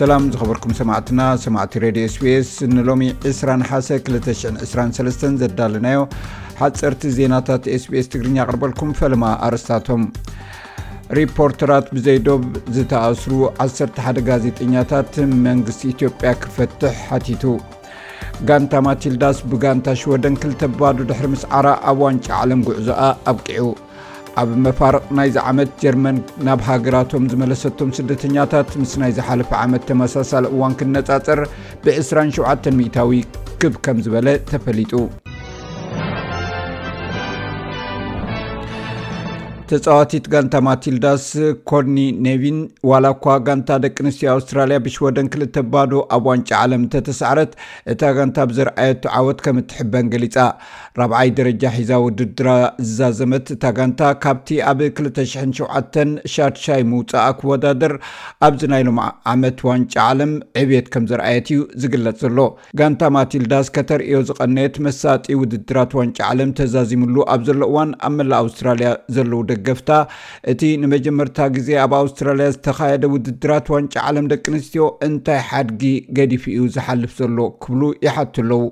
ሰላም ዝኸበርኩም ሰማዕትና ሰማዕቲ ሬድዮ ስቤስ ንሎሚ 2ስራ ሓሰ 223 ዘዳለናዮ ሓፀርቲ ዜናታት ስቤስ ትግርኛ ኣቕርበልኩም ፈለማ ኣርስታቶም ሪፖርተራት ብዘይዶብ ዝተኣስሩ 11 ጋዜጠኛታት መንግስቲ ኢትዮጵያ ክፈትሕ ሓቲቱ ጋንታ ማቲልዳስ ብጋንታ ሽወደን ክልተባዱ ድሕሪ ምስ ዓራ ኣብ ዋንጫ ዓለም ጉዕዞኣ ኣብቂዑ ኣብ መፋርቕ ናይዚ ዓመት ጀርመን ናብ ሃገራቶም ዝመለሰቶም ስደተኛታት ምስ ናይ ዝሓለፈ ዓመት ተመሳሳሊ እዋን ክነፃፀር ብ27 ሚታዊ ክብ ከም ዝበለ ተፈሊጡ ተፃዋቲት ጋንታ ማቲልዳስ ኮርኒ ኔቪን ዋላ እኳ ጋንታ ደቂ ኣንስትዮ ኣውስትራልያ ብሽወደን ክልተ ባዶ ኣብ ዋንጫ ዓለም እንተተሳዕረት እታ ጋንታ ብዘርኣየቱ ዓወት ከም እትሕበን ገሊፃ ራብዓይ ደረጃ ሒዛ ውድድራ ዝዛዘመት እታ ጋንታ ካብቲ ኣብ ክልተ ሽሕን ሸውዓተን ሻድሻይ ምውፃኣ ክወዳደር ኣብዚ ናይ ሎም ዓመት ዋንጫ ዓለም ዕብየት ከም ዘርኣየት እዩ ዝግለፅ ዘሎ። ጋንታ ማቲልዳስ ከተርእዮ ዝቐነየት መሳጢ ውድድራት ዋንጫ ዓለም ተዛዚምሉ ኣብ ዘሎ እዋን ኣብ መላእ ኣውስትራሊያ ዘለዉ ደገፍታ እቲ ንመጀመርታ ግዜ ኣብ ኣውስትራሊያ ዝተኻየደ ውድድራት ዋንጫ ዓለም ደቂ ኣንስትዮ እንታይ ሓድጊ ገዲፉ እዩ ዝሓልፍ ዘሎ ክብሉ ይሓቱ ኣለዉ።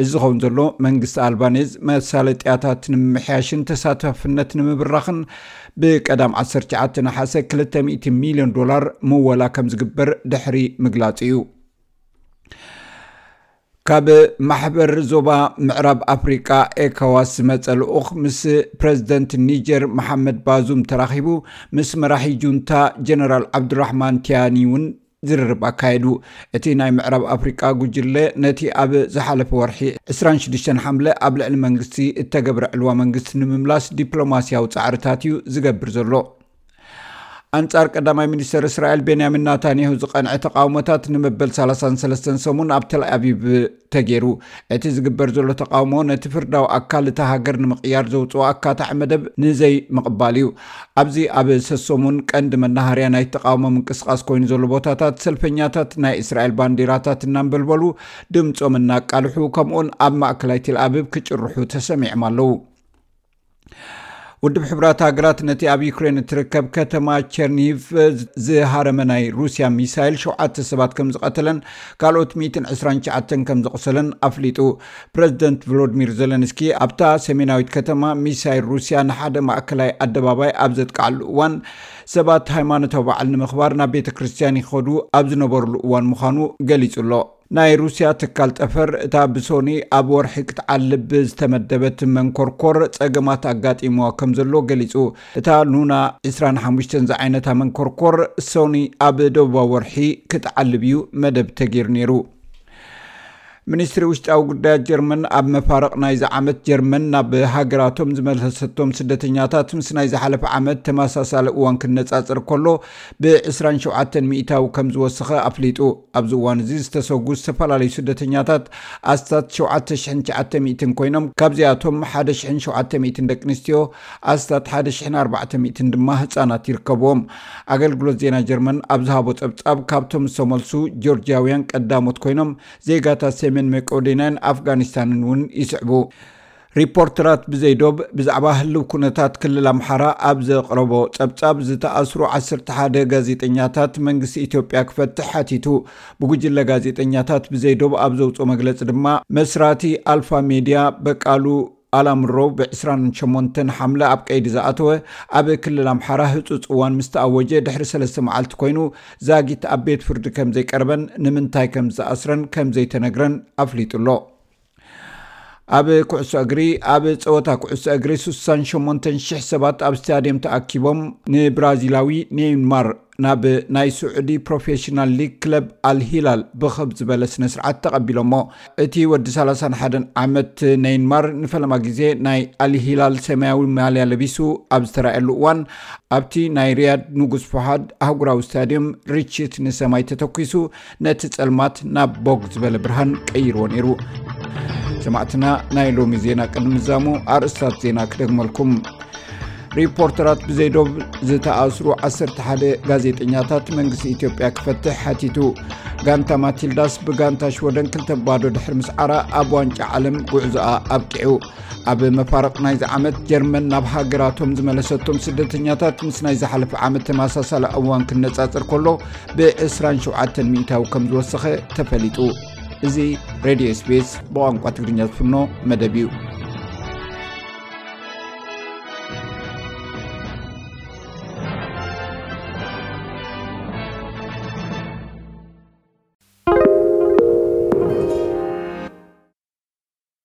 እዚ ዝኸውን ዘሎ መንግስቲ ኣልባኔዝ መሳለጥያታት ንምምሕያሽን ተሳታፍነት ንምብራኽን ብቀዳም ዓሰርተ ትሽዓተ ነሓሰ ክልተ ሚእቲ ሚልዮን ዶላር ምወላ ከም ዝግበር ድሕሪ ምግላጹ እዩ። ካብ ማሕበር ዞባ ምዕራብ ኣፍሪቃ ኤካዋስ ዝመፀ ልኡኽ ምስ ፕረዚደንት ኒጀር መሓመድ ባዙም ተራኺቡ ምስ መራሒ ጁንታ ጀነራል ዓብዱራሕማን ቲያኒ እውን ዝርርብ ኣካየዱ። እቲ ናይ ምዕራብ ኣፍሪቃ ጉጅለ ነቲ ኣብ ዝሓለፈ ወርሒ ዕስራን ሽዱሽተን ሓምለ ኣብ ልዕሊ መንግስቲ እተገብረ ዕልዋ መንግስቲ ንምምላስ ዲፕሎማስያዊ ጻዕርታት እዩ ዝገብር ዘሎ። ኣንጻር ቀዳማይ ሚኒስተር እስራኤል ቤንያሚን ናታንያሁ ዝቐንዐ ተቓውሞታት ንመበል ሰላሳን ሰለስተን ሰሙን ኣብ ተልኣቪቭ ተገይሩ። እቲ ዝግበር ዘሎ ተቓውሞ ነቲ ፍርዳዊ ኣካል እታ ሃገር ንምቕያር ዘውጽኦ ኣካታዒ መደብ ንዘይምቕባል እዩ። ኣብዚ ኣብ ሰሰሙን ቀንዲ መናሃርያ ናይቲ ተቓውሞ ምንቅስቓስ ኮይኑ ዘሎ ቦታታት ሰልፈኛታት ናይ እስራኤል ባንዴራታት እናንበልበሉ ድምጾም እናቃልሑ ከምኡውን ኣብ ማእከላይ ቴልኣቪቭ ክጭርሑ ተሰሚዕም ኣለዉ። ውድብ ሕብራት ሃገራት ነቲ ኣብ ዩክሬን እትርከብ ከተማ ቸርኒቭ ዝሃረመ ናይ ሩስያ ሚሳይል ሸውዓተ ሰባት ከም ዝቐተለን ካልኦት 129 ከም ዘቑሰለን ኣፍሊጡ ፕረዚደንት ቭሎድሚር ዘለንስኪ ኣብታ ሰሜናዊት ከተማ ሚሳይል ሩስያ ንሓደ ማእከላይ ኣደባባይ ኣብ ዘጥቃዓሉ እዋን ሰባት ሃይማኖታዊ በዓል ንምኽባር ናብ ቤተ ክርስትያን ይኸዱ ኣብ ዝነበርሉ እዋን ምዃኑ ገሊጹ ኣሎ ናይ ሩስያ ትካል ጠፈር እታ ብሶኒ ኣብ ወርሒ ክትዓልብ ዝተመደበት መንኮርኮር ጸገማት ኣጋጢምዋ ከም ዘሎ ገሊጹ። እታ ሉና 25 ዝዓይነታ መንኮርኮር ሶኒ ኣብ ደቡባዊ ወርሒ ክትዓልብ እዩ መደብ ተገይሩ ነይሩ። ሚኒስትሪ ውሽጣዊ ጉዳያት ጀርመን ኣብ መፋርቕ ናይዚ ዓመት ጀርመን ናብ ሃገራቶም ዝመለሰቶም ስደተኛታት ምስ ናይ ዝሓለፈ ዓመት ተመሳሳሊ እዋን ክነጻጽር ከሎ ብዕስራን ሸውዓተን ሚኢታዊ ከም ዝወሰኸ ኣፍሊጡ። ኣብዚ እዋን እዚ ዝተሰጉ ዝተፈላለዩ ስደተኛታት ኣስታት ሸውዓተ ሽሕን ትሽዓተ ሚእትን ኮይኖም፣ ካብዚኣቶም ሓደ ሽሕን ሸውዓተ ሚእትን ደቂ ኣንስትዮ፣ ኣስታት ሓደ ሽሕን ኣርባዕተ ሚእትን ድማ ህጻናት ይርከብዎም። ኣገልግሎት ዜና ጀርመን ኣብ ዝሃቦ ጸብጻብ፣ ካብቶም ዝተመልሱ ጆርጅያውያን ቀዳሞት ኮይኖም፣ ዜጋታት ሰሜን መቄዶንያን ኣፍጋኒስታንን እውን ይስዕቡ። ሪፖርተራት ብዘይ ዶብ ብዛዕባ ህልው ኩነታት ክልል ኣምሓራ ኣብ ዘቕረቦ ጸብጻብ ዝተኣስሩ ዓሰርተ ሓደ ጋዜጠኛታት መንግስቲ ኢትዮጵያ ክፈትሕ ሓቲቱ። ብጉጅለ ጋዜጠኛታት ብዘይ ዶብ ኣብ ዘውጽኦ መግለጺ ድማ መስራቲ ኣልፋ ሜድያ በቃሉ ኣላምሮ ብ28 ሓምለ ኣብ ቀይዲ ዝኣተወ ኣብ ክልል ኣምሓራ ህፁፅ እዋን ምስ ተኣወጀ ድሕሪ ሰለስተ መዓልቲ ኮይኑ ዛጊት ኣብ ቤት ፍርዲ ከም ዘይቀርበን ንምንታይ ከም ዝኣስረን ከም ዘይተነግረን ኣፍሊጡ ኣሎ ኣብ ኩዕሶ እግሪ ኣብ ፀወታ ኩዕሶ እግሪ 68 ሽሕ ሰባት ኣብ ስታድየም ተኣኪቦም ንብራዚላዊ ኔይማር ናብ ናይ ስዑዲ ፕሮፌሽናል ሊግ ክለብ ኣልሂላል ብኸብ ዝበለ ስነ ስርዓት ተቐቢሎሞ እቲ ወዲ 31 ዓመት ነይንማር ንፈለማ ግዜ ናይ ኣልሂላል ሰማያዊ ማልያ ለቢሱ ኣብ ዝተረኣየሉ እዋን ኣብቲ ናይ ርያድ ንጉስ ፍሃድ ኣህጉራዊ ስታድየም ርችት ንሰማይ ተተኪሱ ነቲ ጸልማት ናብ ቦግ ዝበለ ብርሃን ቀይርዎ ነይሩ ሰማዕትና ናይ ሎሚ ዜና ቅድ ምዛሙ ኣርእስታት ዜና ክደግመልኩም ሪፖርተራት ብዘይዶብ ዝተኣስሩ 11 ጋዜጠኛታት መንግስቲ ኢትዮጵያ ክፈትሕ ሓቲቱ ጋንታ ማቲልዳስ ብጋንታ ሽወደን ክልተባዶ ድሕር ምስዓራ ኣብ ዋንጫ ዓለም ጉዕዞኣ ኣብቂዑ ኣብ መፋርቕ ናይዚ ዓመት ጀርመን ናብ ሃገራቶም ዝመለሰቶም ስደተኛታት ምስ ናይ ዝሓለፈ ዓመት ተመሳሳለ እዋን ክነፃፅር ከሎ ብዕስራን ሸውዓተን ሚእታዊ ከም ዝወሰኸ ተፈሊጡ እዚ ሬድዮ ስፔስ ብቋንቋ ትግርኛ ዝፍኖ መደብ እዩ